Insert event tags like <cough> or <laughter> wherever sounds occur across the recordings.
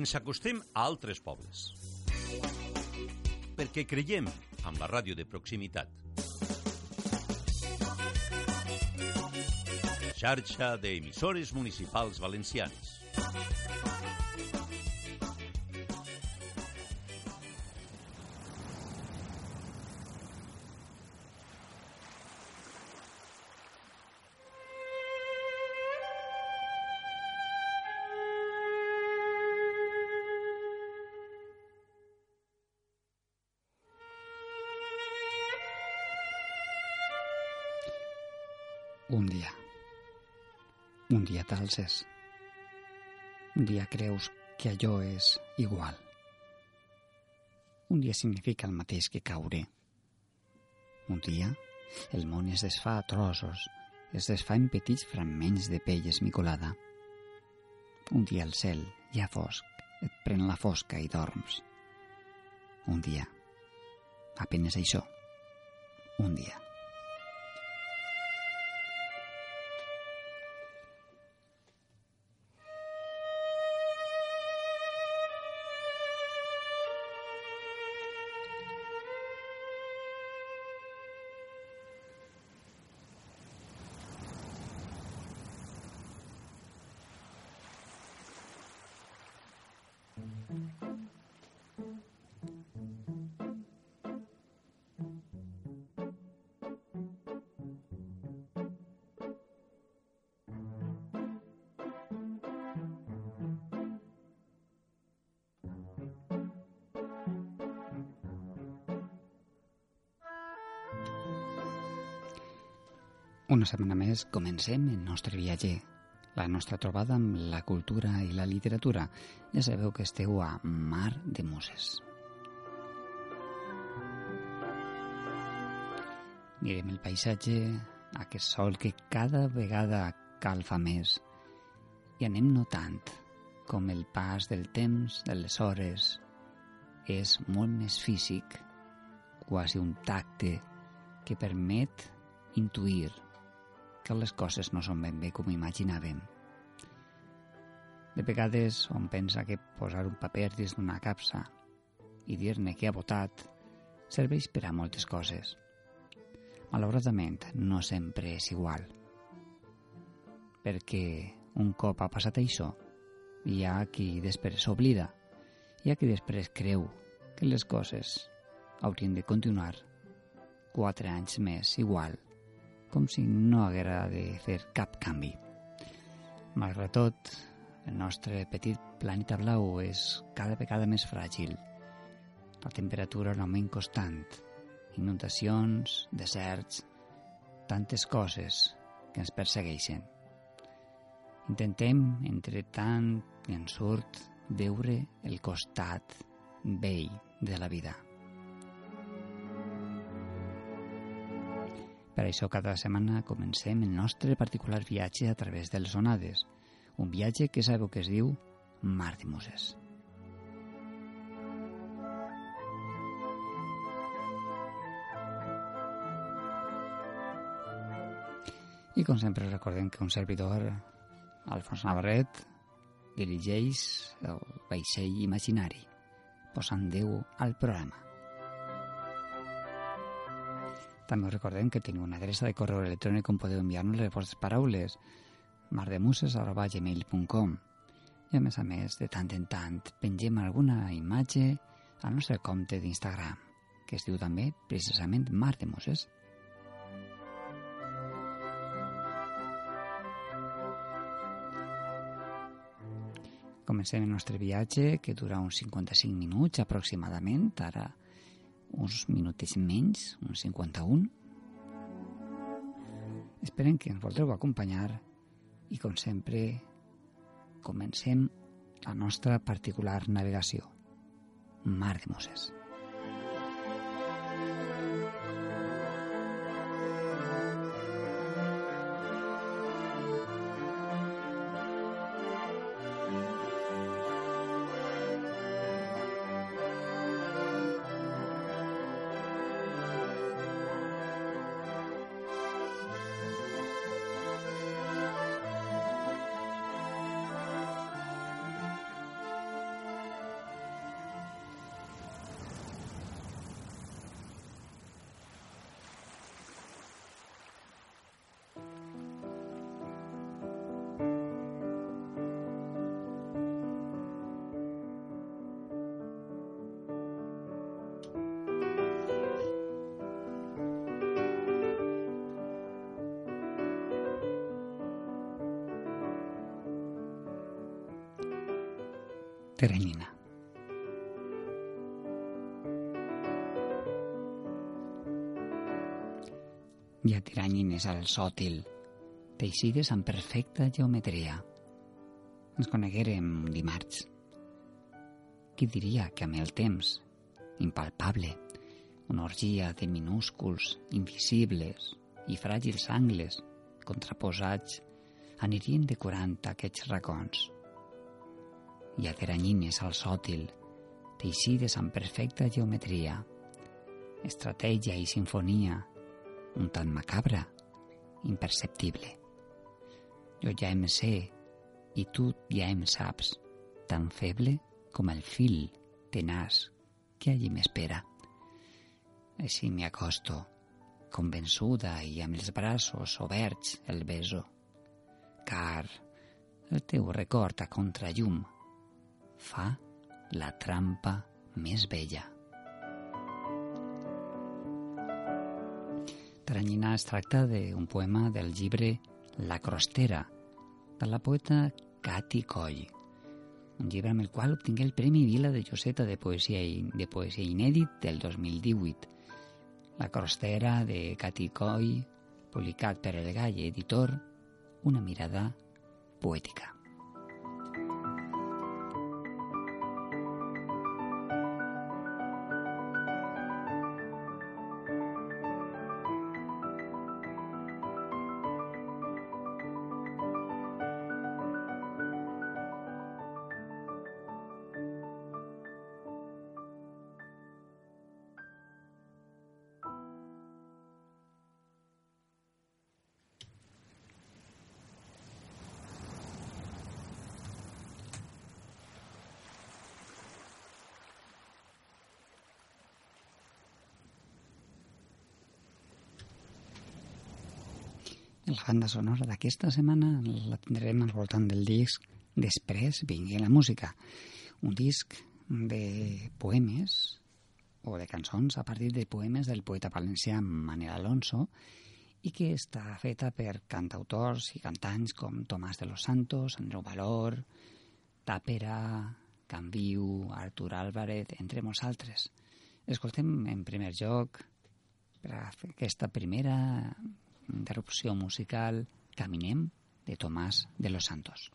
Ens acostem a altres pobles. Perquè creiem amb la ràdio de proximitat. Xarxa d'emissores municipals valencianes. T'alces. Un dia creus que allò és igual. Un dia significa el mateix que caure. Un dia el món es desfà a trossos, es desfà en petits fragments de pell esmicolada. Un dia el cel, ja fosc, et pren la fosca i dorms. Un dia, apenes això, un dia. Una setmana més comencem el nostre viatge, la nostra trobada amb la cultura i la literatura. Ja sabeu que esteu a Mar de Muses. Mirem el paisatge, aquest sol que cada vegada calfa més i anem notant com el pas del temps, de les hores, és molt més físic, quasi un tacte que permet intuir que les coses no són ben bé com imaginàvem. De vegades on pensa que posar un paper dins d'una capsa i dir-ne que ha votat serveix per a moltes coses. Malauradament, no sempre és igual. Perquè un cop ha passat això, hi ha qui després s'oblida, hi ha qui després creu que les coses haurien de continuar quatre anys més igual com si no haguera de fer cap canvi. Malgrat tot, el nostre petit planeta blau és cada vegada més fràgil. La temperatura en augment constant, inundacions, deserts, tantes coses que ens persegueixen. Intentem, entre tant i en surt, veure el costat vell de la vida. Per això cada setmana comencem el nostre particular viatge a través de les onades, un viatge que sabeu que es diu Mar de Muses. I com sempre recordem que un servidor, Alfons Navarret, dirigeix el vaixell imaginari, posant Déu al programa. També us recordem que teniu una adreça de correu electrònic on podeu enviar-nos les vostres paraules mardemuses.gmail.com i a més a més, de tant en tant, pengem alguna imatge al nostre compte d'Instagram, que es diu també precisament Mar de Muses. Comencem el nostre viatge, que dura uns 55 minuts aproximadament, ara uns minuts menys, uns 51. Esperem que ens voldreu acompanyar i, com sempre, comencem la nostra particular navegació. Mar de Moses. Teranyina. Hi ha tiranyines al sòtil, teixides amb perfecta geometria. Ens coneguérem dimarts. Qui diria que amb el temps, impalpable, una orgia de minúsculs, invisibles i fràgils angles contraposats anirien decorant aquests racons. Hi ha teranyines al sòtil, teixides amb perfecta geometria, estratègia i sinfonia, un tant macabra, imperceptible. Jo ja em sé, i tu ja em saps, tan feble com el fil tenaç que allí m'espera. Així m'hi acosto, convençuda i amb els braços oberts el beso, car el teu record a contrallum fa la trampa més bella. Taranyina es tracta d'un poema del llibre La Crostera, de la poeta Cati Coll, un llibre amb el qual obtingué el Premi Vila de Joseta de poesia, i, de poesia inèdit del 2018. La Crostera de Cati Coll, publicat per el Gall Editor, una mirada poètica. Banda sonora d'aquesta setmana la tindrem al voltant del disc Després vingui la música, un disc de poemes o de cançons a partir de poemes del poeta valencià Manel Alonso i que està feta per cantautors i cantants com Tomàs de los Santos, Andreu Valor, Tàpera, Canviu, Artur Álvarez, entre molts altres. Escoltem en primer lloc per aquesta primera interrupció musical Caminem de Tomàs de los Santos.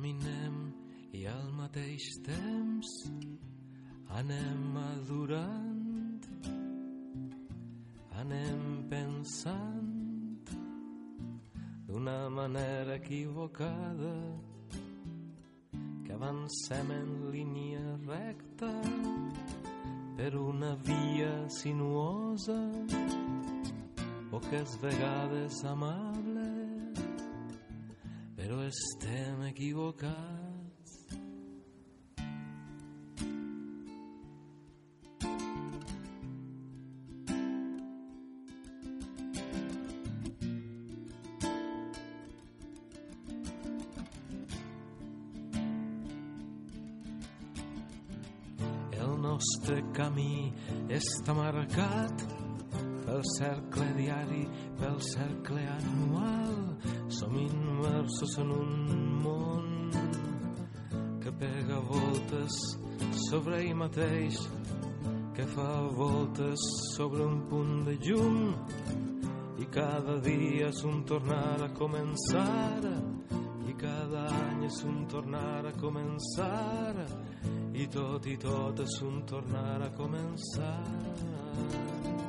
Caminem i al mateix temps anem madurant, anem pensant d'una manera equivocada que avancem en línia recta per una via sinuosa poques vegades amable però estem equivocats El nostre camí està marcat pel cercle immersos en un món que pega voltes sobre ell mateix, que fa voltes sobre un punt de llum i cada dia és un tornar a començar i cada any és un tornar a començar i tot i tot és un tornar a començar.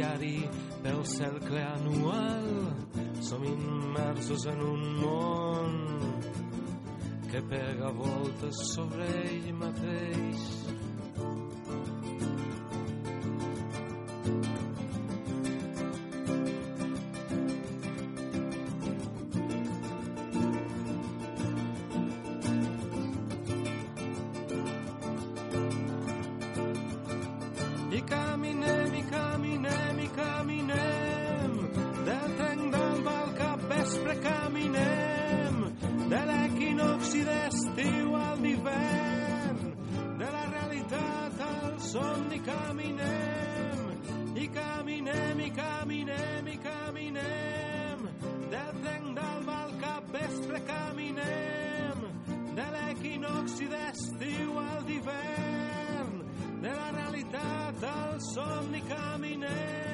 Diari, pel cercle anual. Som immersos en un món que pega voltes sobre ell mateix. D'estiu al d'hivern, de la realitat al somni caminem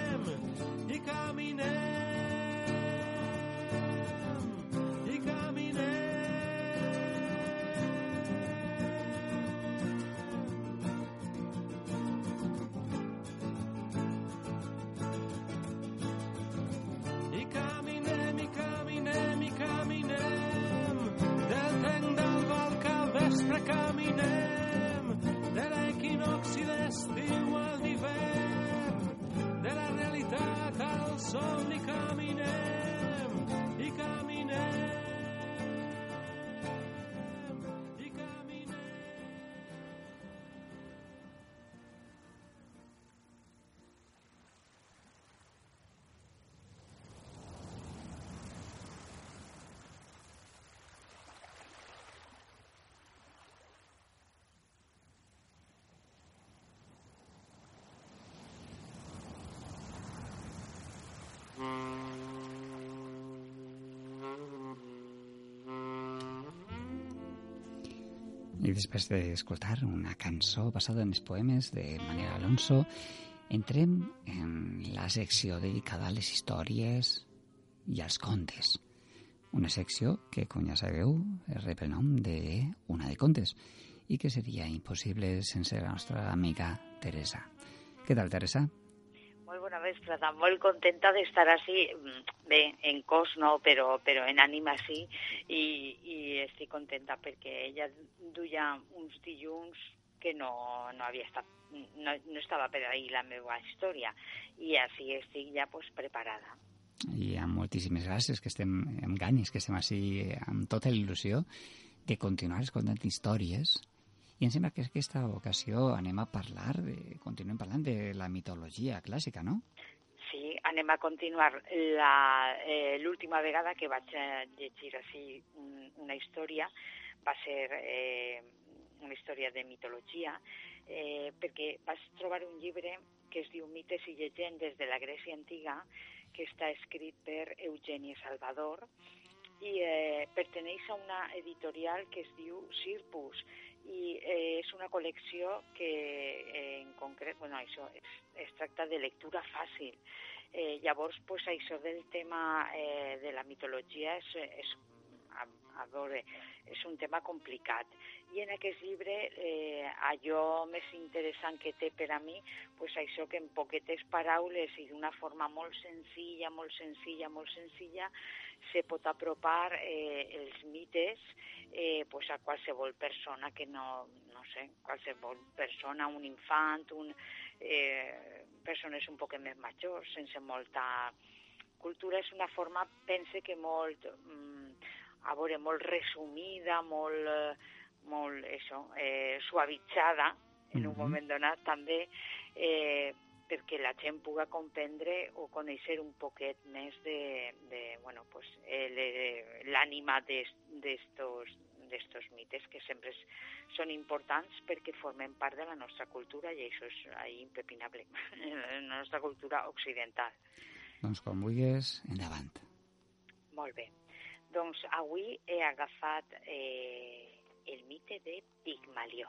I després d'escoltar una cançó basada en els poemes de Manuel Alonso, entrem en la secció dedicada a les històries i als contes. Una secció que, com ja sabeu, rep el nom de Una de Contes i que seria impossible sense la nostra amiga Teresa. Què tal, Teresa? Molt bona vesprada, molt contenta d'estar així, bé, en cos no, però, però en ànima sí, i estic contenta perquè ella duia uns dilluns que no, no havia estat, no, no estava per ahir la meva història, i així estic ja pues, preparada. I amb moltíssimes gràcies, que estem amb ganes, que estem així amb tota la il·lusió de continuar escoltant històries. I em sembla que aquesta ocasió anem a parlar, de, continuem parlant de la mitologia clàssica, no? Anem a continuar. Eh, L'última vegada que vaig eh, llegir així un, una història va ser eh, una història de mitologia, eh, perquè vaig trobar un llibre que es diu Mites i llegendes de la Grècia Antiga, que està escrit per Eugeni Salvador, i eh, perteneix a una editorial que es diu Cirpus, i eh, és una col·lecció que eh, en concret, bueno, això es, es tracta de lectura fàcil. Eh, llavors, pues, això del tema eh, de la mitologia és, és a, a veure, és un tema complicat. I en aquest llibre eh, allò més interessant que té per a mi, pues això que en poquetes paraules i d'una forma molt senzilla, molt senzilla, molt senzilla, se pot apropar eh, els mites eh, pues a qualsevol persona que no, no sé, qualsevol persona, un infant, un, eh, persones un poc més majors, sense molta cultura, és una forma, pense que molt, mm, a veure, molt resumida, molt, eh, molt això, eh, suavitzada en un moment donat també eh, perquè la gent puga comprendre o conèixer un poquet més de, de bueno, pues, l'ànima d'estos d'estos mites que sempre són importants perquè formen part de la nostra cultura i això és impepinable, <laughs> la nostra cultura occidental. Doncs quan vulguis, endavant. Molt bé. Doncs avui he agafat eh, el mite de Pigmalió.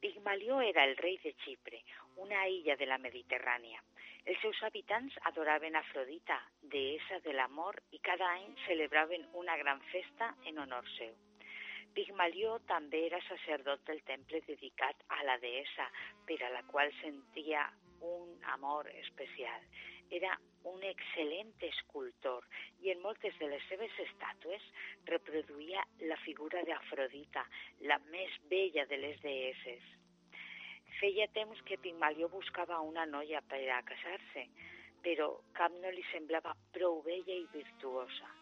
Pigmalió era el rei de Xipre, una illa de la Mediterrània. Els seus habitants adoraven Afrodita, deessa de l'amor, i cada any celebraven una gran festa en honor seu. Pigmalió també era sacerdot del temple dedicat a la deessa, per a la qual sentia un amor especial. Era un excel·lent escultor i en moltes de les seves estàtues reproduïa la figura d'Afrodita, la més bella de les deesses. Feia temps que Pigmalió buscava una noia per a casar-se, però cap no li semblava prou bella i virtuosa.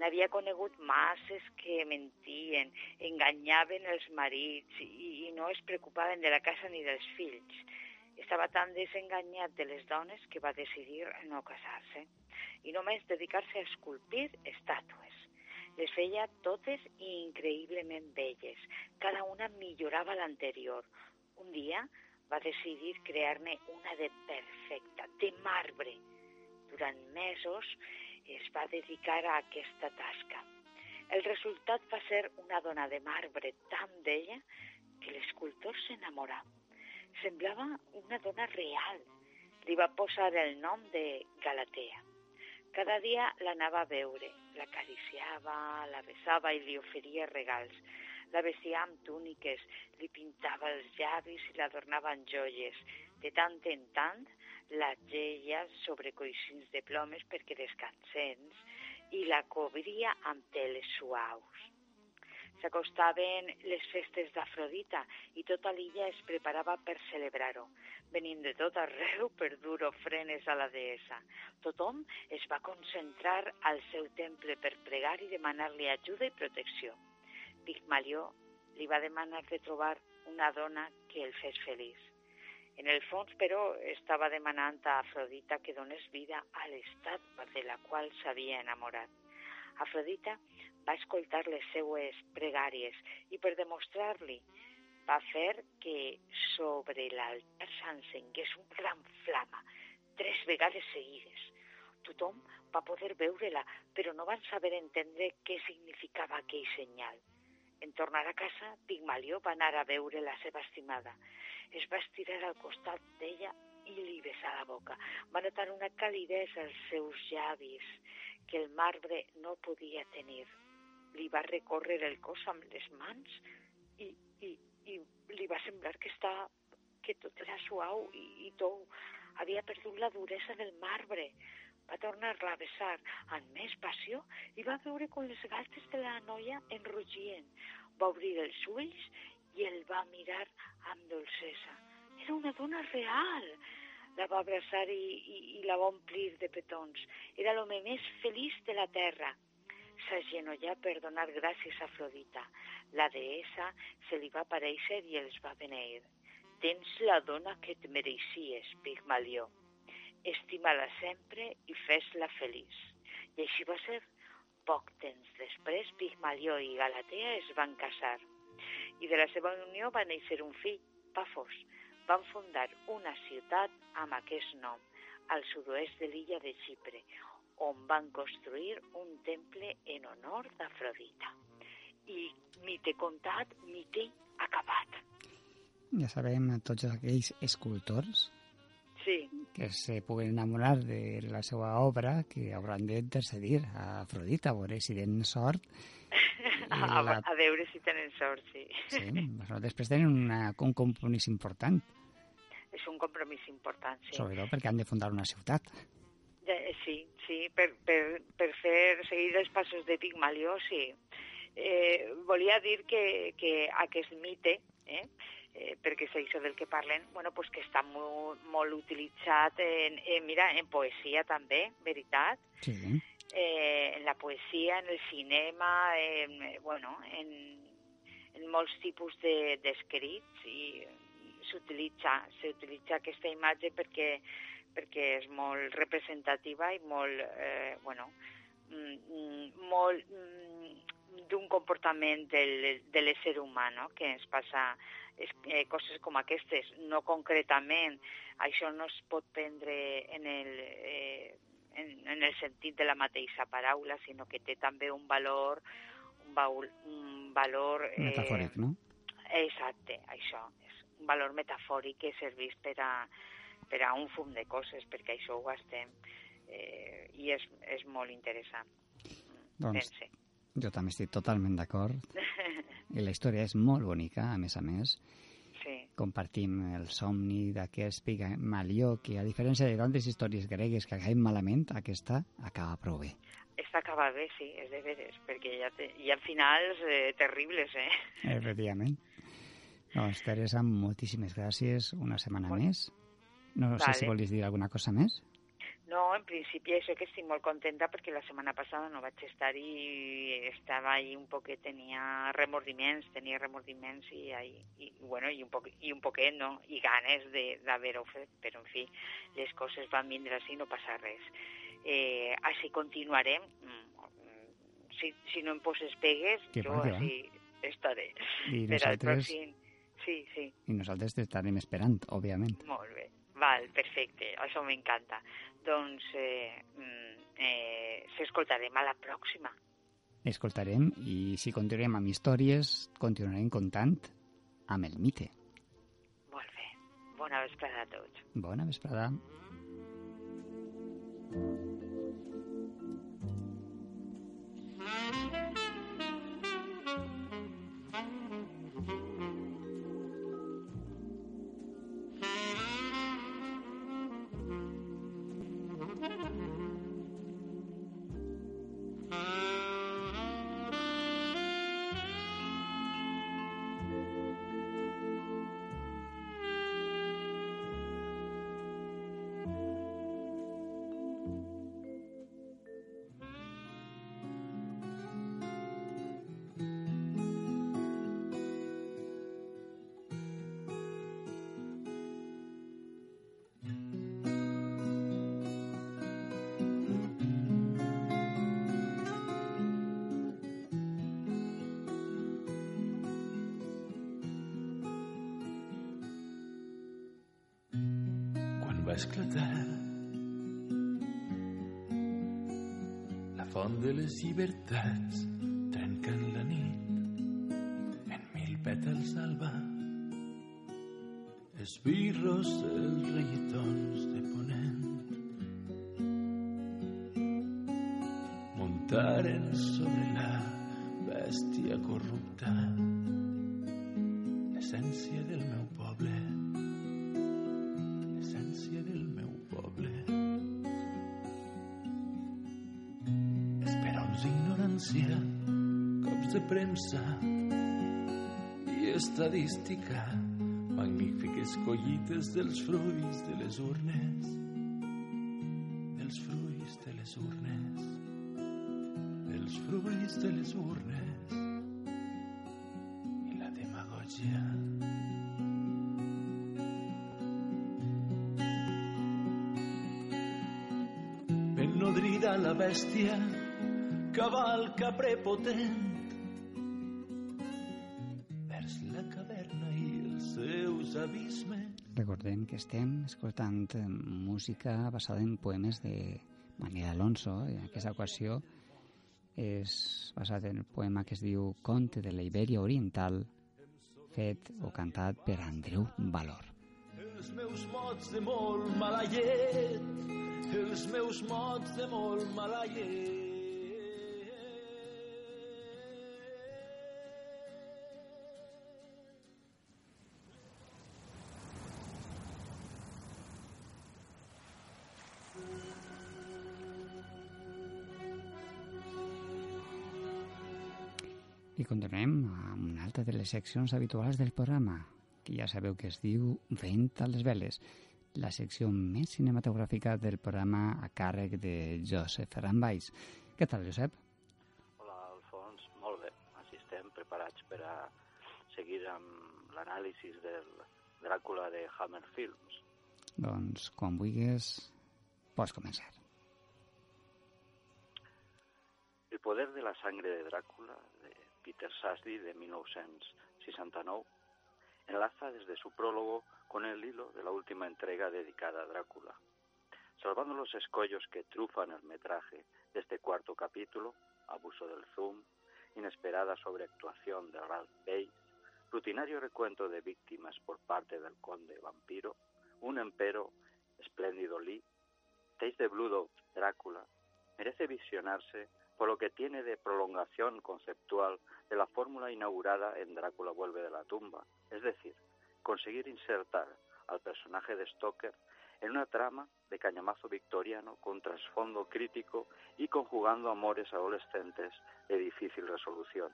N'havia conegut masses que mentien, enganyaven els marits i, i no es preocupaven de la casa ni dels fills estava tan desenganyat de les dones que va decidir no casar-se i només dedicar-se a esculpir estàtues. Les feia totes increïblement belles. Cada una millorava l'anterior. Un dia va decidir crear-ne una de perfecta, de marbre. Durant mesos es va dedicar a aquesta tasca. El resultat va ser una dona de marbre tan bella que l'escultor s'enamorà semblava una dona real. Li va posar el nom de Galatea. Cada dia l'anava a veure, l'acariciava, la besava i li oferia regals. La vestia amb túniques, li pintava els llavis i l'adornava amb joies. De tant en tant, la geia sobre coixins de plomes perquè descansens i la cobria amb teles suaus. S'acostaven les festes d'Afrodita i tota l'illa es preparava per celebrar-ho. Venint de tot arreu per dur ofrenes a la deessa. Tothom es va concentrar al seu temple per pregar i demanar-li ajuda i protecció. Pigmalió li va demanar de trobar una dona que el fes feliç. En el fons, però, estava demanant a Afrodita que donés vida a l'estat de la qual s'havia enamorat. Afrodita va escoltar les seues pregàries i per demostrar-li va fer que sobre l'altar s'encengués un gran flama, tres vegades seguides. Tothom va poder veure-la, però no van saber entendre què significava aquell senyal. En tornar a casa, Pigmalió va anar a veure la seva estimada. Es va estirar al costat d'ella i li besar la boca. Va notar una calidesa als seus llavis que el marbre no podia tenir li va recórrer el cos amb les mans i, i, i li va semblar que, està, que tot era suau i, i tou. Havia perdut la duresa del marbre. Va tornar-la a besar amb més passió i va veure com les galtes de la noia enrugien. Va obrir els ulls i el va mirar amb dolcesa. Era una dona real. La va abraçar i, i, i la va omplir de petons. Era l'home més feliç de la terra s'agenollà per donar gràcies a Afrodita. La deessa se li va aparèixer i els va beneir. Tens la dona que et mereixies, Pigmalió. Estima-la sempre i fes-la feliç. I així va ser. Poc temps després, Pigmalió i Galatea es van casar. I de la seva unió va néixer un fill, Pafos. Van fundar una ciutat amb aquest nom, al sud-oest de l'illa de Xipre, on van construir un temple en honor d'Afrodita. i mite contat, mite acabat. Ja sabem tots aquells escultors Sí, que se puguen enamorar de la seva obra que hauran d'intercedir a Afrodita, a veure si tenen sort. <laughs> a, la- a veure si tenen sort, sí. Sí, però després tenen una, un compromís important, És un compromís important, sí. sobretot perquè han de fundar una ciutat. Eh, sí, sí, per, per, per fer seguir els passos de Pigmalió, sí. Eh, volia dir que, que aquest mite, eh, eh, perquè és això del que parlen, bueno, pues que està molt, molt utilitzat en, en, mira, en poesia també, veritat, Sí, eh, en la poesia, en el cinema, en, eh, bueno, en, en molts tipus de- d'escrits i s'utilitza s'utilitza aquesta imatge perquè perquè és molt representativa i molt, eh, bueno, mm, mm, molt mm, d'un comportament del, de l'ésser humà, no? que ens passa eh, coses com aquestes, no concretament. Això no es pot prendre en el, eh, en, en el sentit de la mateixa paraula, sinó que té també un valor, un, baul, un valor... Eh, metafòric, no? Exacte, això. És un valor metafòric que serveix per a, per a un fum de coses, perquè això ho gastem eh, i és, és molt interessant. Doncs Pense. Jo també estic totalment d'acord. <laughs> I la història és molt bonica, a més a més. sí, Compartim el somni d'aquest Pigmalió, que a diferència de tantes històries gregues que acaben malament, aquesta acaba prou bé. està acabat bé, sí, és de veres, perquè hi ha, te, hi ha finals eh, terribles, eh? Efectivament. Doncs, Teresa, moltíssimes gràcies. Una setmana Molt- més. No sé Vale. si volies dir alguna cosa més. No, en principi això que estic molt contenta perquè la setmana passada no vaig estar i estava ahí un poquet, tenia remordiments, tenia remordiments i, ahí, i bueno, i un, poc, i un poquet, no? I ganes de- d'haver-ho fet, però en fi, les coses van vindre així, no passa res. Eh, així continuarem. Mm, Si, si no em poses pegues, Que jo així estaré. I Per nosaltres, pròxim... Sí, sí. i nosaltres t'estarem esperant, òbviament. Molt bé. Val, perfecte, això m'encanta. Doncs eh, mm, eh, s'escoltarem a la pròxima. Escoltarem i si continuem amb històries, continuarem contant amb el mite. Molt bé. Bona vesprada a tots. Bona vesprada. quan va esclatar la font de les llibertats trencant la nit en mil pètals d'alba esbirros els reietons de ponent. Muntaren sobre la bèstia corrupta. L'essència del meu ignorància, cops de premsa i estadística, magnífiques collites dels fruits de les urnes, dels fruits de les urnes, dels fruits de les urnes. I la demagògia. ben nodrida la bèstia, cavalca prepotent vers la caverna i els seus abismes. Recordem que estem escoltant eh, música basada en poemes de Manuel Alonso, en aquesta ocasió és basat en el poema que es diu Conte de la Ibèria Oriental, fet o cantat per Andreu Valor. Els meus mots de molt mala llet, els meus mots de molt mala llet. Continuem amb una altra de les seccions habituals del programa, que ja sabeu que es diu Vent a les veles, la secció més cinematogràfica del programa a càrrec de Josep Ferran Valls. Què tal, Josep? Hola, Alfons. Molt bé. Així estem preparats per a seguir amb l'anàlisi del Dràcula de Hammer Films. Doncs, quan vulguis, pots començar. El poder de la sangre de Dràcula, de Peter Sasdy, de 1969, enlaza desde su prólogo con el hilo de la última entrega dedicada a Drácula. Salvando los escollos que trufan el metraje de este cuarto capítulo, abuso del zoom, inesperada sobreactuación de Ralph Bates, rutinario recuento de víctimas por parte del conde vampiro, un empero espléndido Lee, Taste de Blood Drácula, merece visionarse por lo que tiene de prolongación conceptual de la fórmula inaugurada en Drácula vuelve de la tumba, es decir, conseguir insertar al personaje de Stoker en una trama de cañamazo victoriano con trasfondo crítico y conjugando amores adolescentes de difícil resolución.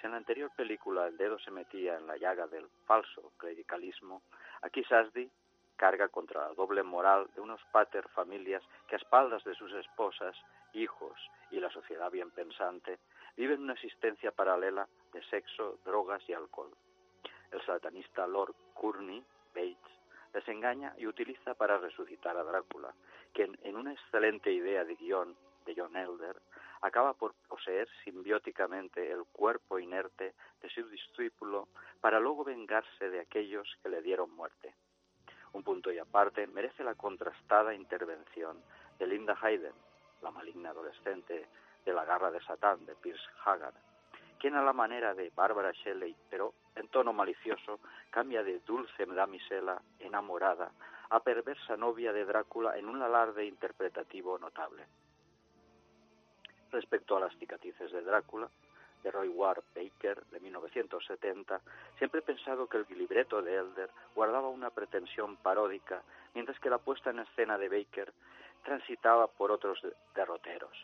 Si en la anterior película el dedo se metía en la llaga del falso clericalismo, aquí Sasdi carga contra la doble moral de unos pater familias que a espaldas de sus esposas, hijos y la sociedad bien pensante viven una existencia paralela de sexo, drogas y alcohol. El satanista Lord Courtney Bates les engaña y utiliza para resucitar a Drácula, quien en una excelente idea de guion de John Elder acaba por poseer simbióticamente el cuerpo inerte de su discípulo para luego vengarse de aquellos que le dieron muerte. Un punto y aparte merece la contrastada intervención de Linda Hayden, la maligna adolescente de la garra de Satán de Pierce Haggard, quien a la manera de Barbara Shelley, pero en tono malicioso, cambia de dulce damisela enamorada a perversa novia de Drácula en un alarde interpretativo notable. Respecto a las cicatrices de Drácula, de Roy Ward Baker, de 1970, siempre he pensado que el libreto de Elder guardaba una pretensión paródica, mientras que la puesta en escena de Baker transitaba por otros derroteros,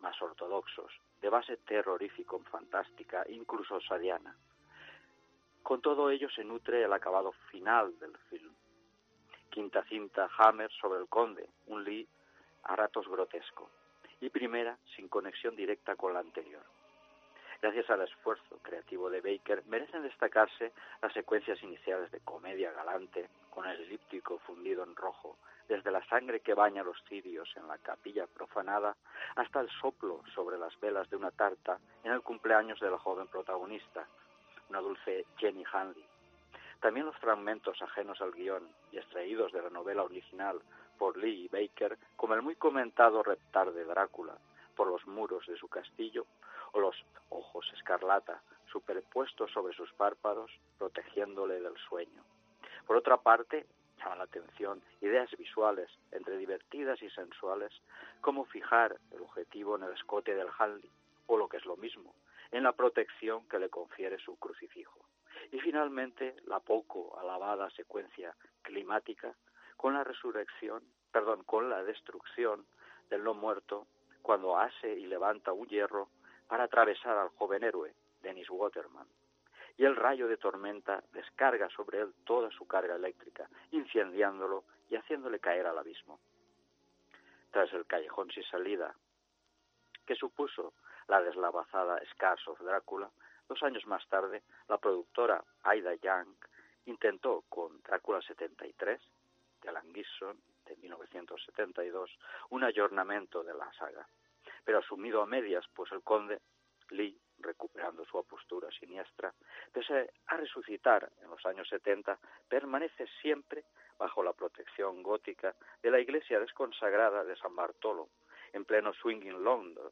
más ortodoxos, de base terrorífico, fantástica, incluso sadiana. Con todo ello se nutre el acabado final del film. Quinta cinta Hammer sobre el conde, un Lee a ratos grotesco, y primera sin conexión directa con la anterior. Gracias al esfuerzo creativo de Baker, merecen destacarse las secuencias iniciales de comedia galante, con el elíptico fundido en rojo, desde la sangre que baña los cirios en la capilla profanada hasta el soplo sobre las velas de una tarta en el cumpleaños de la joven protagonista, una dulce Jenny Hanley. También los fragmentos ajenos al guion y extraídos de la novela original por Lee y Baker, como el muy comentado reptar de Drácula por los muros de su castillo, los ojos escarlata superpuestos sobre sus párpados, protegiéndole del sueño. Por otra parte, llama la atención ideas visuales entre divertidas y sensuales, como fijar el objetivo en el escote del Hanley, o lo que es lo mismo, en la protección que le confiere su crucifijo. Y finalmente, la poco alabada secuencia climática con la resurrección, perdón, con la destrucción del no muerto cuando hace y levanta un hierro para atravesar al joven héroe, Dennis Waterman. Y el rayo de tormenta descarga sobre él toda su carga eléctrica, incendiándolo y haciéndole caer al abismo. Tras el callejón sin salida, que supuso la deslavazada Scars of Drácula, dos años más tarde, la productora Aida Young intentó con Drácula 73, de Alan Gibson, de 1972, un ayornamiento de la saga pero asumido a medias, pues el conde Lee, recuperando su postura siniestra, pese a resucitar en los años 70, permanece siempre bajo la protección gótica de la iglesia desconsagrada de San Bartolo, en pleno swinging London.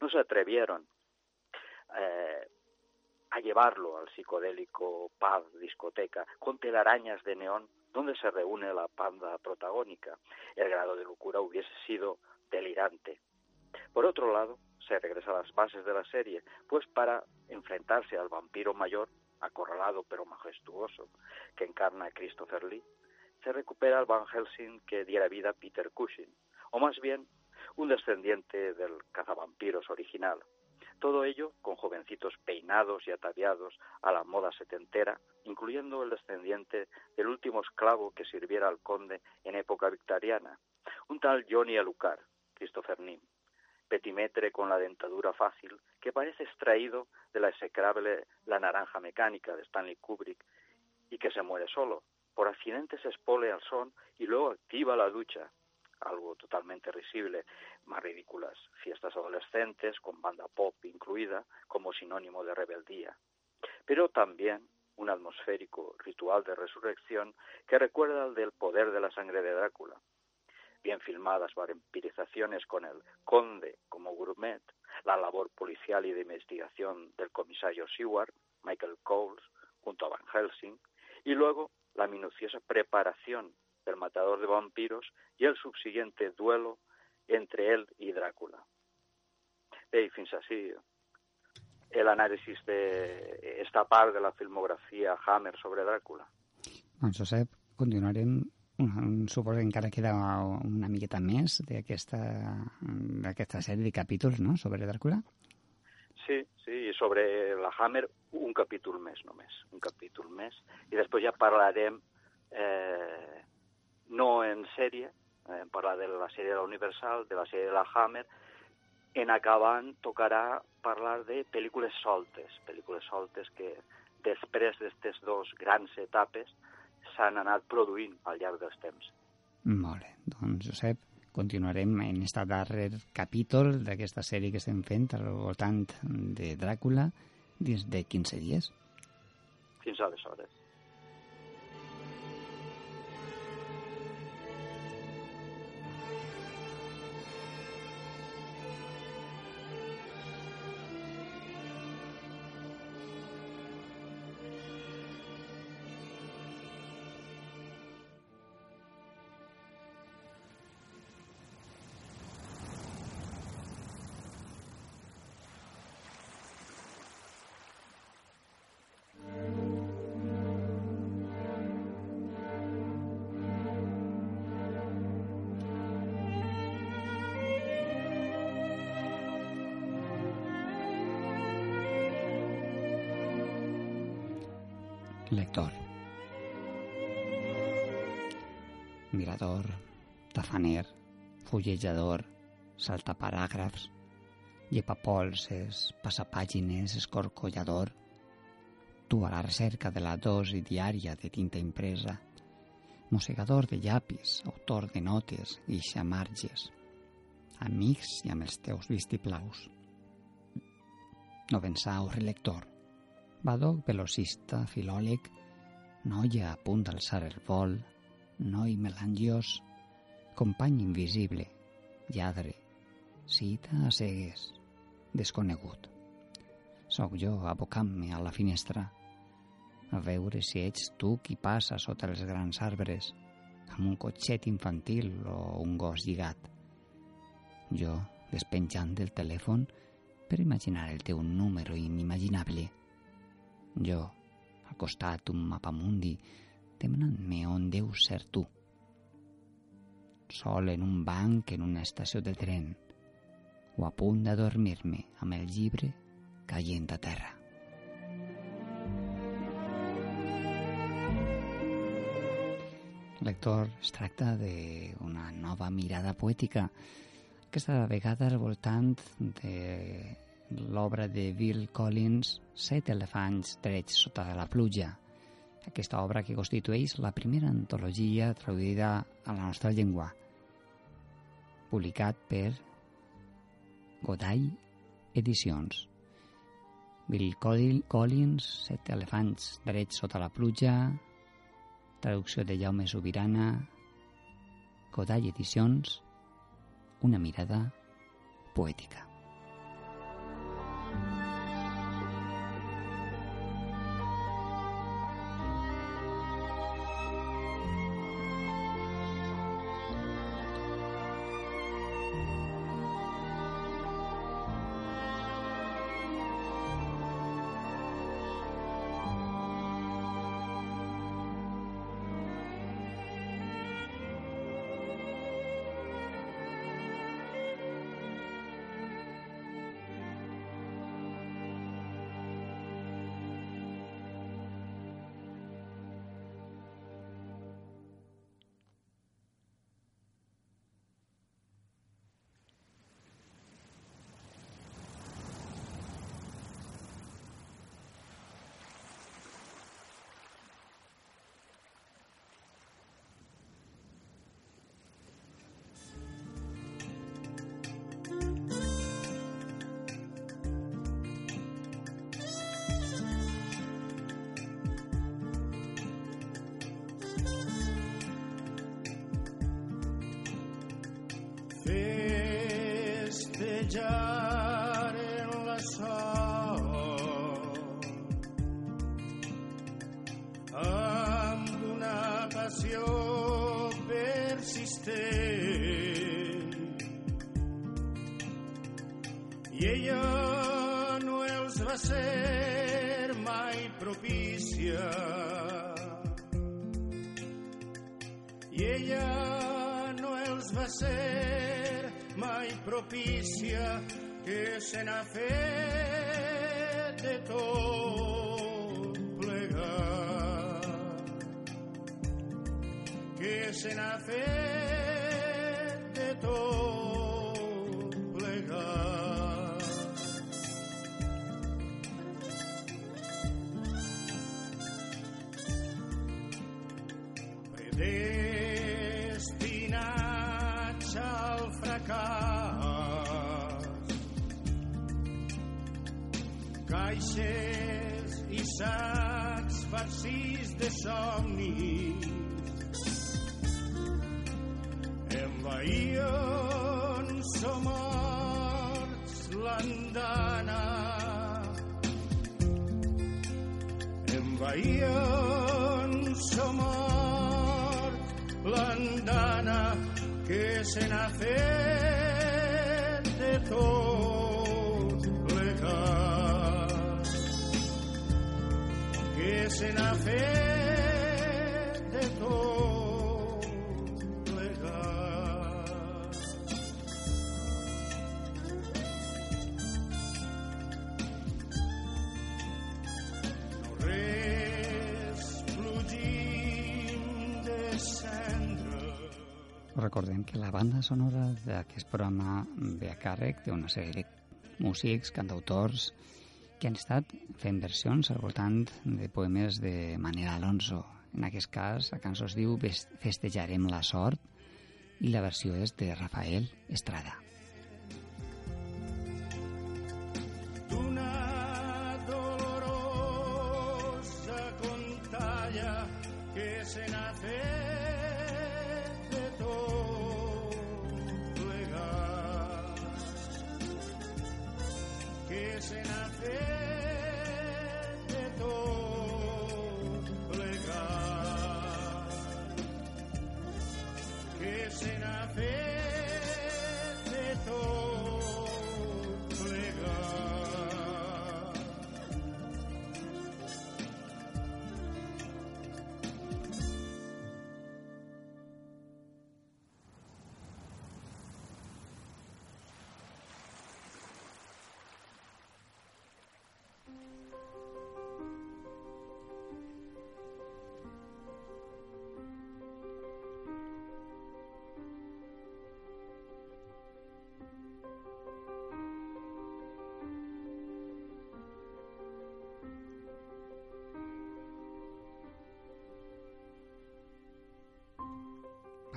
no se atrevieron eh, a llevarlo al psicodélico pub, discoteca, con telarañas de neón, donde se reúne la panda protagónica. El grado de locura hubiese sido delirante. Por otro lado, se regresa a las bases de la serie, pues para enfrentarse al vampiro mayor, acorralado pero majestuoso, que encarna a Christopher Lee, se recupera el Van Helsing que diera vida a Peter Cushing, o más bien un descendiente del cazavampiros original. Todo ello con jovencitos peinados y ataviados a la moda setentera, incluyendo el descendiente del último esclavo que sirviera al conde en época victoriana, un tal Johnny Alucard, Christopher Nim, petimetre con la dentadura fácil que parece extraído de la execrable La naranja mecánica de Stanley Kubrick y que se muere solo. Por accidente se espole al son y luego activa la ducha, algo totalmente risible, más ridículas, fiestas adolescentes con banda pop incluida como sinónimo de rebeldía. Pero también un atmosférico ritual de resurrección que recuerda al del poder de la sangre de Drácula, bien filmadas vampirizaciones con el conde como gourmet, la labor policial y de investigación del comisario Seward, Michael Coles, junto a Van Helsing, y luego la minuciosa preparación del matador de vampiros y el subsiguiente duelo entre él i Dràcula. Bé, i fins així l'anàlisi d'esta part de la filmografia Hammer sobre Dràcula. Doncs, Josep, continuarem suposo que encara queda una miqueta més d'aquesta sèrie de capítols no? sobre Dràcula. Sí, sí, i sobre la Hammer un capítol més només, un capítol més. I després ja parlarem eh, no en sèrie, eh, parlar de la sèrie de la Universal, de la sèrie de la Hammer, en acabant tocarà parlar de pel·lícules soltes, pel·lícules soltes que després d'aquestes dos grans etapes s'han anat produint al llarg dels temps. Molt bé. Doncs, Josep, continuarem en aquest darrer capítol d'aquesta sèrie que estem fent al voltant de Dràcula dins de 15 dies. Fins aleshores. Lector. Mirador, tafaner, fullejador, saltaparàgrafs, llepapolses, passapàgines, escorcollador, tu a la recerca de la dosi diària de tinta impresa, mossegador de llapis, autor de notes i xamarges, amics i amb els teus vistiplaus. Novensau relector, Badoc velocista, filòleg, noia a punt d'alçar el vol, noi melangiós, company invisible, lladre, cita a cegues, desconegut. Soc jo abocant-me a la finestra, a veure si ets tu qui passa sota els grans arbres, amb un cotxet infantil o un gos lligat. Jo, despenjant del telèfon, per imaginar el teu número inimaginable jo, al costat un mapamundi, demanant-me on deu ser tu. Sol en un banc en una estació de tren, o a punt d'adormir-me amb el llibre caient a terra. Lector, es tracta d'una nova mirada poètica, aquesta vegada al voltant de l'obra de Bill Collins, Set elefants drets sota de la pluja. Aquesta obra que constitueix la primera antologia traduïda a la nostra llengua, publicat per Godall Edicions. Bill Collins, Set elefants drets sota la pluja, traducció de Jaume Sobirana, Godall Edicions, una mirada poètica. job. Que se n'ha fet de tot plegat que se n'ha fet Caixes i sacs farcits de somnis. Envaïen somorts l'andana. Envaïen somort l'andana que se n'ha fet de tot se n'ha fet de tot plegat no res plugim de cendra. Recordem que la banda sonora d'aquest programa ve a càrrec d'una sèrie de músics, cantautors, que han estat fent versions al voltant de poemes de Manel Alonso. En aquest cas, la cançó es diu Festejarem la sort i la versió és de Rafael Estrada.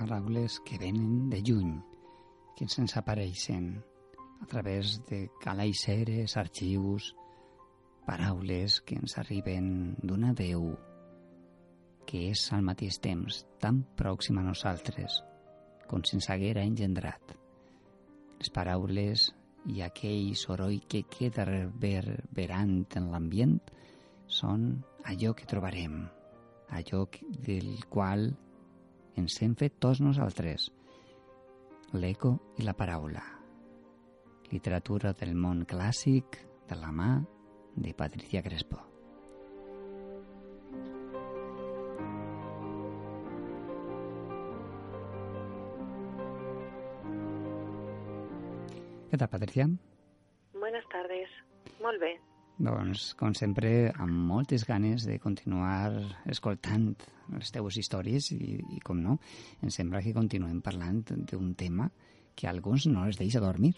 Paraules que venen de lluny, que se'ns apareixen a través de calaixeres, arxius, paraules que ens arriben d'una veu que és al mateix temps tan pròxima a nosaltres com si ens haguera engendrat. Les paraules i aquell soroll que queda reverberant en l'ambient són allò que trobarem, allò del qual ens hem fet tots nosaltres, l'eco i la paraula. Literatura del món clàssic de la mà de Patricia Crespo. Què tal, Patricia? Buenas tardes. Molt bé. Doncs, com sempre, amb moltes ganes de continuar escoltant les teues històries i, i com no, em sembla que continuem parlant d'un tema que a alguns no les deixa dormir.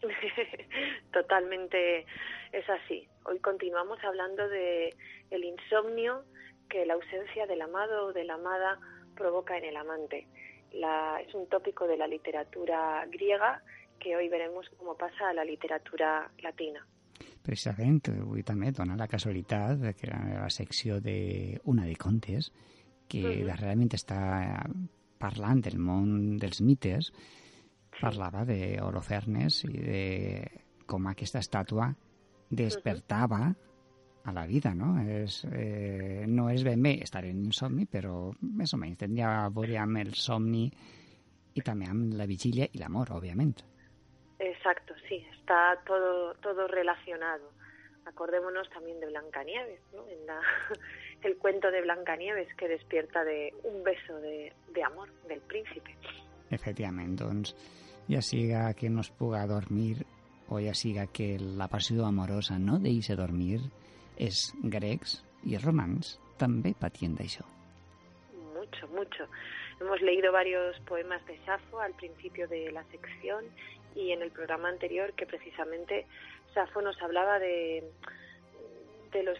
<laughs> Totalmente es así. Hoy continuamos hablando de el insomnio que la ausencia del amado o de la amada provoca en el amante. La- es un tópico de la literatura griega que hoy veremos cómo pasa a la literatura latina. Precisament, avui també dona la casualitat de que la secció de una de contes que Mhm. darrerament està parlant del món dels mites parlava d'Holofernes i de com aquesta estàtua despertava a la vida, no? És, eh, no és ben bé estar en insomni, però més o menys tindria a veure amb el somni i també amb la vigília i l'amor, òbviament. Exacto, sí, está todo, todo relacionado. Acordémonos también de Blancanieves, ¿no? En la, <laughs> el cuento de Blancanieves que despierta de un beso de, de amor del príncipe. Efectivament, doncs, ja siga que no es puga dormir o ja siga que la passió amorosa no deixa dormir, els grecs i els romans també patien d'això. Mucho, mucho. Hemos leído varios poemas de Safo al principio de la sección y en el programa anterior que precisamente Safo nos hablaba de, de los,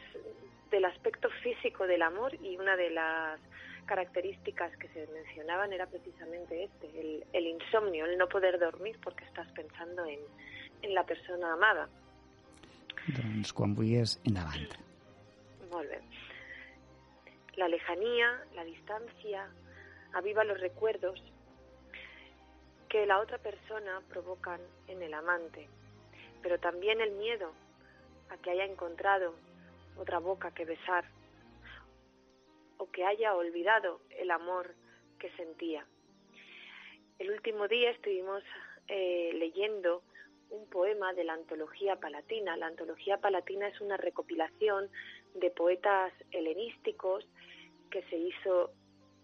del aspecto físico del amor y una de las características que se mencionaban era precisamente este, el, el insomnio, el no poder dormir porque estás pensando en, en la persona amada. Doncs quan vulguis, endavant. Molt bé. La lejanía, la distancia, aviva los recuerdos que la otra persona provocan en el amante, pero también el miedo a que haya encontrado otra boca que besar o que haya olvidado el amor que sentía. El último día estuvimos eh, leyendo un poema de la antología palatina. La antología palatina es una recopilación de poetas helenísticos que se hizo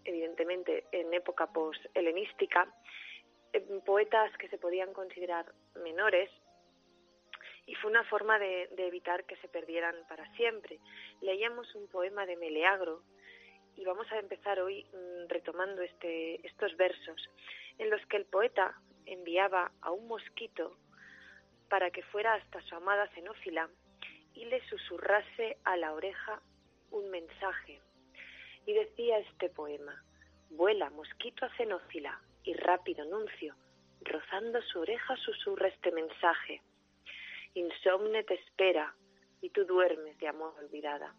evidentemente en época post-helenística, poetas que se podían considerar menores y fue una forma de, evitar que se perdieran para siempre. Leíamos un poema de Meleagro y vamos a empezar hoy mmm, retomando este, estos versos en los que el poeta enviaba a un mosquito para que fuera hasta su amada cenófila y le susurrase a la oreja un mensaje. Y decía este poema, vuela mosquito a cenófila y rápido nuncio, rozando su oreja susurra este mensaje. Insomne te espera y tú duermes de amor olvidada.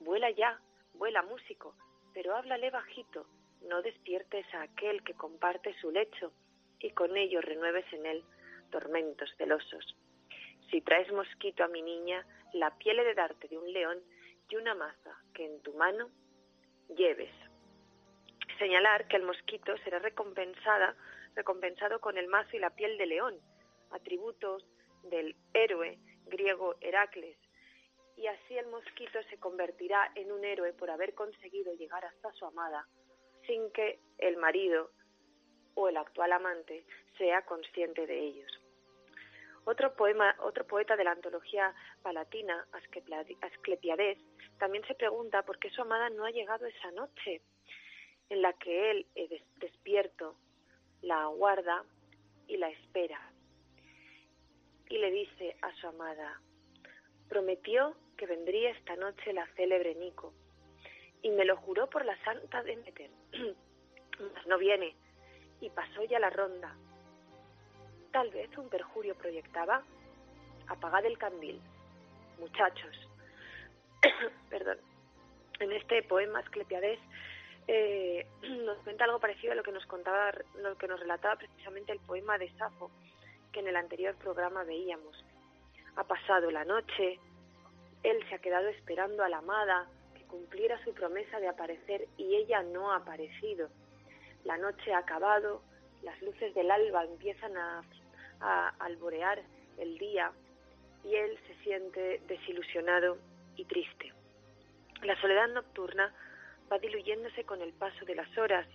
Vuela ya, vuela músico, pero háblale bajito, no despiertes a aquel que comparte su lecho y con ello renueves en él tormentos celosos. Si traes mosquito a mi niña, la piel he de darte de un león y una maza que en tu mano lleves. Señalar que el mosquito será recompensada, recompensado con el mazo y la piel de león, atributos del héroe griego Heracles, y así el mosquito se convertirá en un héroe por haber conseguido llegar hasta su amada sin que el marido o el actual amante sea consciente de ellos. Otro, poema, otro poeta de la antología palatina, Asclepiades, también se pregunta por qué su amada no ha llegado esa noche en la que él, eh, despierto, la aguarda y la espera. Y le dice a su amada, prometió que vendría esta noche la célebre Nico, y me lo juró por la santa Demeter. <clears throat> Mas no viene, y pasó ya la ronda. Tal vez un perjurio proyectaba. Apagad el candil. Muchachos. <clears throat> Perdón. En este poema Asclepiades eh, <clears throat> nos cuenta algo parecido a lo que nos contaba, lo que nos relataba precisamente el poema de Safo, que en el anterior programa veíamos. Ha pasado la noche, él se ha quedado esperando a la amada que cumpliera su promesa de aparecer y ella no ha aparecido. La noche ha acabado, las luces del alba empiezan a, a alborear el día y él se siente desilusionado y triste. La soledad nocturna va diluyéndose con el paso de las horas,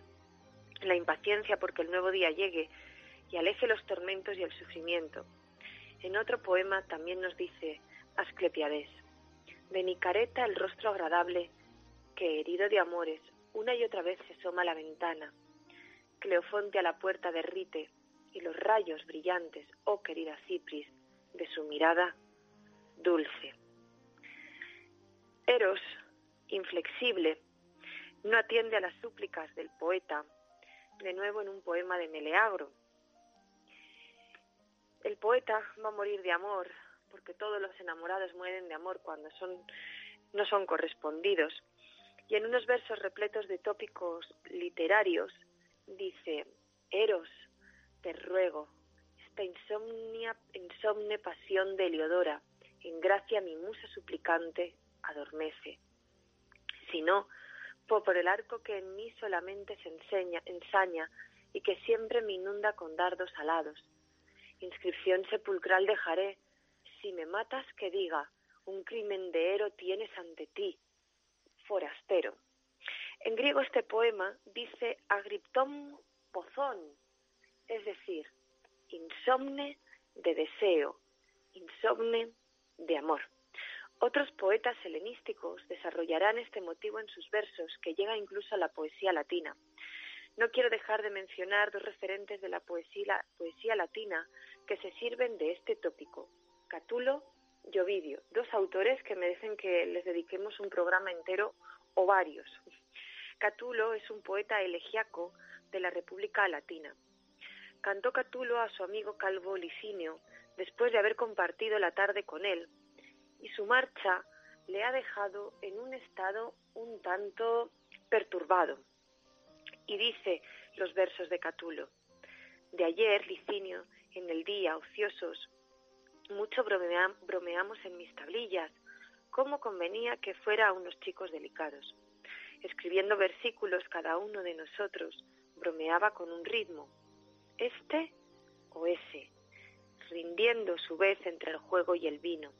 la impaciencia porque el nuevo día llegue y aleje los tormentos y el sufrimiento. En otro poema también nos dice Asclepiades, de Nicareta el rostro agradable que, herido de amores, una y otra vez se asoma a la ventana. Cleofonte a la puerta derrite y los rayos brillantes, oh querida Cipris, de su mirada dulce. Eros, inflexible, no atiende a las súplicas del poeta, de nuevo en un poema de Meleagro. El poeta va a morir de amor, porque todos los enamorados mueren de amor cuando no son correspondidos. Y en unos versos repletos de tópicos literarios dice, Eros, te ruego, esta insomne pasión de Eleodora, en gracia mi musa suplicante adormece. Si no, por el arco que en mí solamente se enseña, ensaña y que siempre me inunda con dardos alados. Inscripción sepulcral dejaré, si me matas que diga, un crimen de héroe tienes ante ti, forastero. En griego este poema dice agriptom pozón, es decir, insomne de deseo, insomne de amor. Otros poetas helenísticos desarrollarán este motivo en sus versos, que llega incluso a la poesía latina. No quiero dejar de mencionar dos referentes de la poesía, poesía latina que se sirven de este tópico, Catulo y Ovidio, dos autores que merecen que les dediquemos un programa entero o varios. Catulo es un poeta elegiaco de la República Latina. Cantó Catulo a su amigo Calvo Licinio después de haber compartido la tarde con él, y su marcha le ha dejado en un estado un tanto perturbado. Y dice los versos de Catulo, de ayer, Licinio, en el día, ociosos, mucho bromeamos en mis tablillas, cómo convenía que fuera a unos chicos delicados. Escribiendo versículos cada uno de nosotros, bromeaba con un ritmo, este o ese, rindiendo su vez entre el juego y el vino.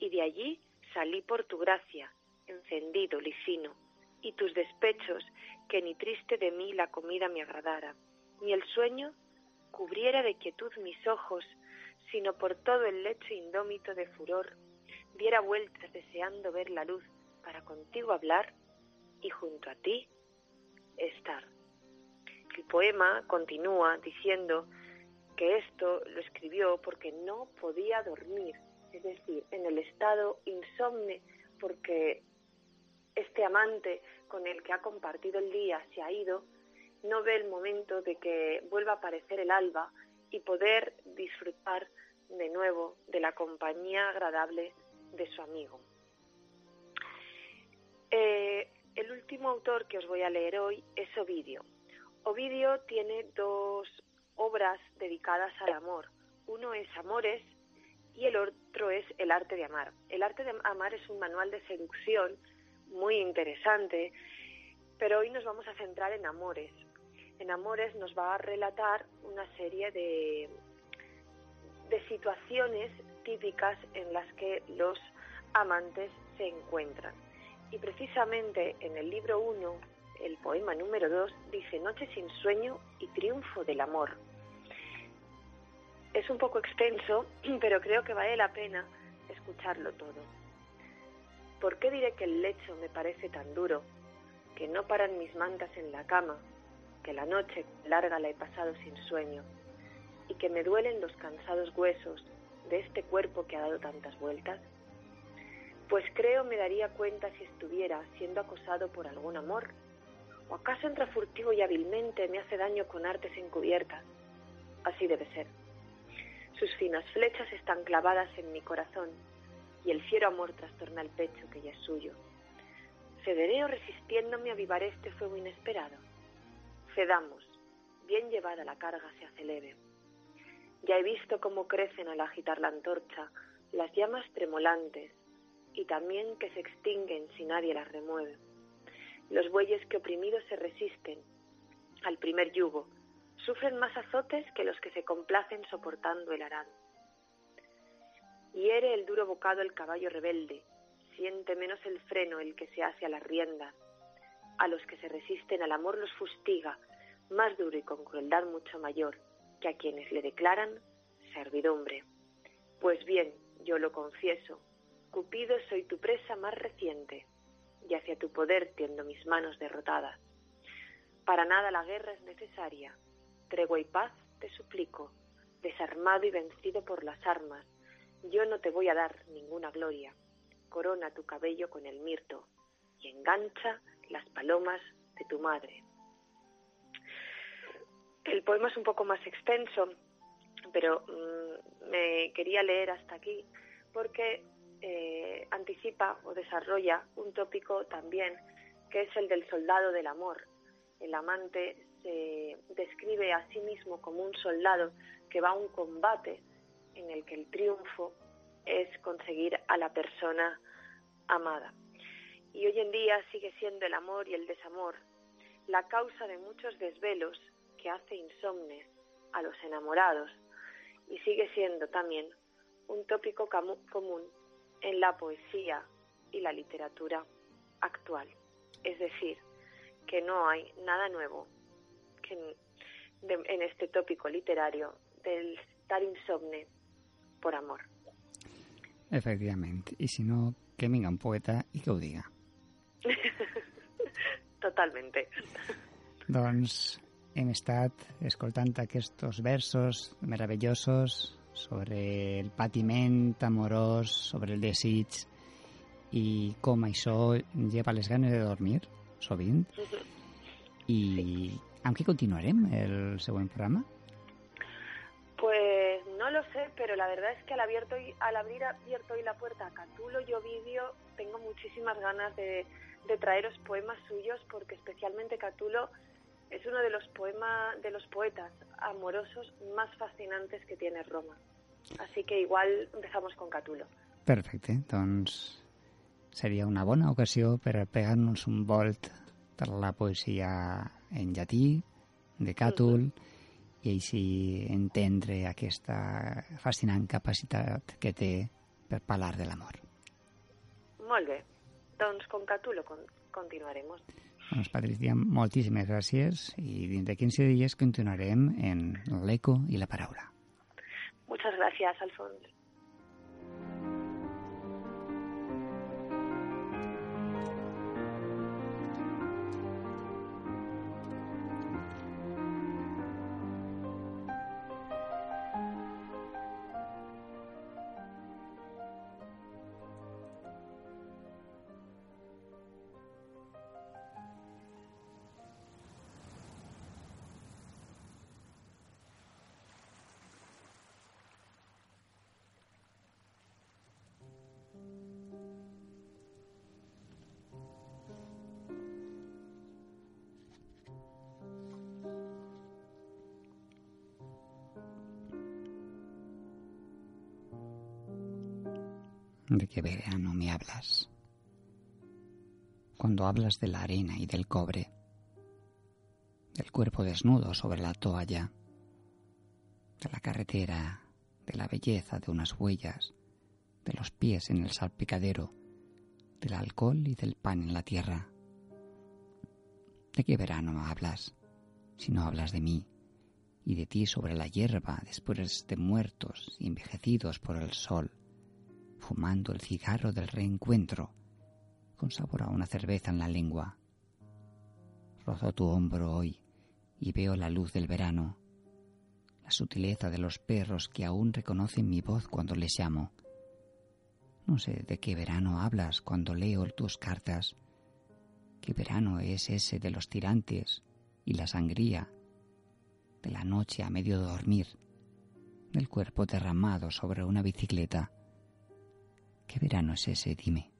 Y de allí salí por tu gracia, encendido, licino, y tus despechos, que ni triste de mí la comida me agradara, ni el sueño cubriera de quietud mis ojos, sino por todo el lecho indómito de furor, diera vueltas deseando ver la luz para contigo hablar y junto a ti estar. El poema continúa diciendo que esto lo escribió porque no podía dormir, es decir, en el estado insomne porque este amante con el que ha compartido el día se ha ido, no ve el momento de que vuelva a aparecer el alba y poder disfrutar de nuevo de la compañía agradable de su amigo. Eh, el último autor que os voy a leer hoy es Ovidio. Ovidio tiene dos obras dedicadas al amor. Uno es Amores y el otro es El arte de amar. El arte de amar es un manual de seducción muy interesante, pero hoy nos vamos a centrar en Amores. En Amores nos va a relatar una serie de, de situaciones típicas en las que los amantes se encuentran. Y precisamente en el libro 1, el poema número 2, dice Noche sin sueño y triunfo del amor. Es un poco extenso, <clears throat> pero creo que vale la pena escucharlo todo. ¿Por qué diré que el lecho me parece tan duro, que no paran mis mantas en la cama, que la noche larga la he pasado sin sueño, y que me duelen los cansados huesos de este cuerpo que ha dado tantas vueltas? Pues creo me daría cuenta si estuviera siendo acosado por algún amor, o acaso entra furtivo y hábilmente me hace daño con artes encubiertas. Así debe ser. Sus finas flechas están clavadas en mi corazón y el fiero amor trastorna el pecho que ya es suyo. ¿Cederé o resistiéndome a avivar este fuego inesperado? Cedamos, bien llevada la carga se hace leve. Ya he visto cómo crecen al agitar la antorcha las llamas tremolantes y también que se extinguen si nadie las remueve. Los bueyes que oprimidos se resisten al primer yugo sufren más azotes que los que se complacen soportando el arado. Hiere el duro bocado el caballo rebelde, siente menos el freno el que se hace a las riendas. A los que se resisten al amor los fustiga, más duro y con crueldad mucho mayor que a quienes le declaran servidumbre. Pues bien, yo lo confieso, Cupido soy tu presa más reciente, y hacia tu poder tiendo mis manos derrotadas. Para nada la guerra es necesaria, tregua y paz te suplico, desarmado y vencido por las armas, yo no te voy a dar ninguna gloria. Corona tu cabello con el mirto y engancha las palomas de tu madre. El poema es un poco más extenso, pero mm, me quería leer hasta aquí porque eh, anticipa o desarrolla un tópico también que es el del soldado del amor. El amante se describe a sí mismo como un soldado que va a un combate en el que el triunfo es conseguir a la persona amada. Y hoy en día sigue siendo el amor y el desamor la causa de muchos desvelos que hace insomnes a los enamorados y sigue siendo también un tópico común en la poesía y la literatura actual. Es decir, que no hay nada nuevo en, en este tópico literario del estar insomne por amor. Efectivament. I si no, que vinga un poeta i que ho diga. <laughs> Totalmente. Doncs hem estat escoltant aquests versos meravellosos sobre el patiment amorós, sobre el desig i com això lleva les ganes de dormir, sovint. <laughs> I amb què continuarem el següent programa? Pues no lo sé, pero la verdad es que al, abierto y, al abrir abierto hoy la puerta a Catulo y Ovidio, tengo muchísimas ganas de, de traeros poemas suyos, porque especialmente Catulo es uno de los poemas de los poetas amorosos más fascinantes que tiene Roma. Así que igual empezamos con Catulo. Perfecte, doncs seria una bona ocasió per pegar-nos un volt per la poesia en llatí, de Càtul, mm -hmm. i així entendre aquesta fascinant capacitat que té per parlar de l'amor. Molt bé, doncs con Catulo con continuaremos. Doncs, Patricia, moltíssimes gràcies i dins de 15 dies continuarem en l'eco i la paraula. Muchas gracias, Alfonso. ¿De qué verano me hablas? Cuando hablas de la arena y del cobre, del cuerpo desnudo sobre la toalla, de la carretera, de la belleza de unas huellas, de los pies en el salpicadero, del alcohol y del pan en la tierra. ¿De qué verano hablas si no hablas de mí y de ti sobre la hierba después de muertos y envejecidos por el sol? Fumando el cigarro del reencuentro, con sabor a una cerveza en la lengua. Rozo tu hombro hoy y veo la luz del verano, la sutileza de los perros que aún reconocen mi voz cuando les llamo. No sé de qué verano hablas cuando leo tus cartas. ¿Qué verano es ese de los tirantes y la sangría, de la noche a medio dormir, del cuerpo derramado sobre una bicicleta? ¿Qué verano es ese? Dime.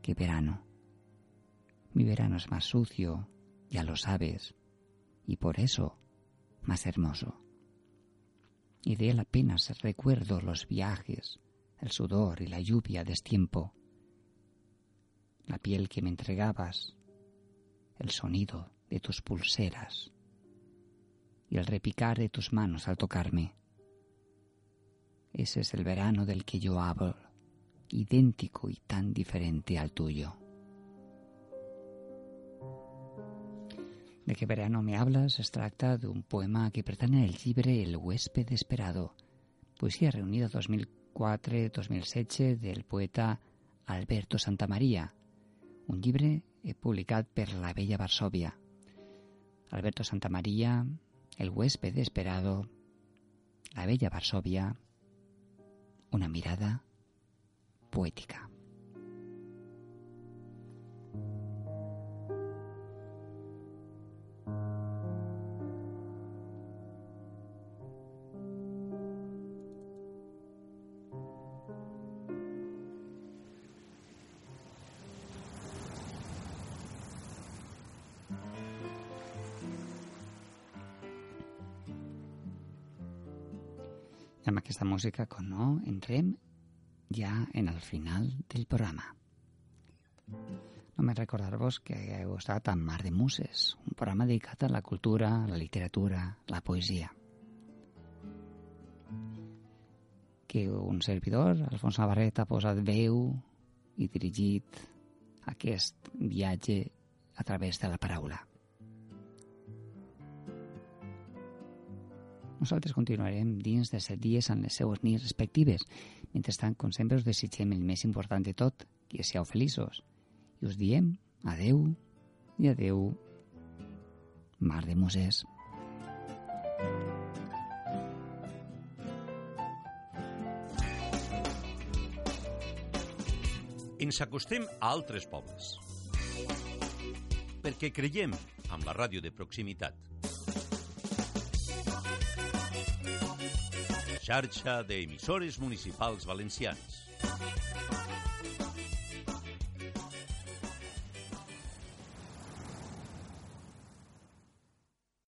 ¿Qué verano? Mi verano es más sucio, ya lo sabes, y por eso más hermoso. Y de él apenas recuerdo los viajes, el sudor y la lluvia destiempo, la piel que me entregabas, el sonido de tus pulseras y el repicar de tus manos al tocarme. Ese es el verano del que yo hablo idéntico y tan diferente al tuyo. De qué verano me hablas es tracta d'un poema que pertany al llibre El huésped esperado, poesia reunida 2004-2016 del poeta Alberto Santamaría, un llibre publicat per la Bella Varsovia. Alberto Santamaría, El huésped esperado, La Bella Varsovia, una mirada poética. amb aquesta música, com no, entrem ja en el final del programa. Només recordar-vos que heu estat amb Mar de Muses, un programa dedicat a la cultura, la literatura, la poesia. Que un servidor, Alfons Navarret, ha posat veu i dirigit aquest viatge a través de la paraula. Nosaltres continuarem dins de set dies amb les seues nits respectives. Mentrestant, com sempre, us desitgem el més important de tot, que siau feliços. I us diem adeu i adeu, Mar de Moses. Ens acostem a altres pobles. Perquè creiem amb la ràdio de proximitat. Xarxa d'emissores municipals valencians.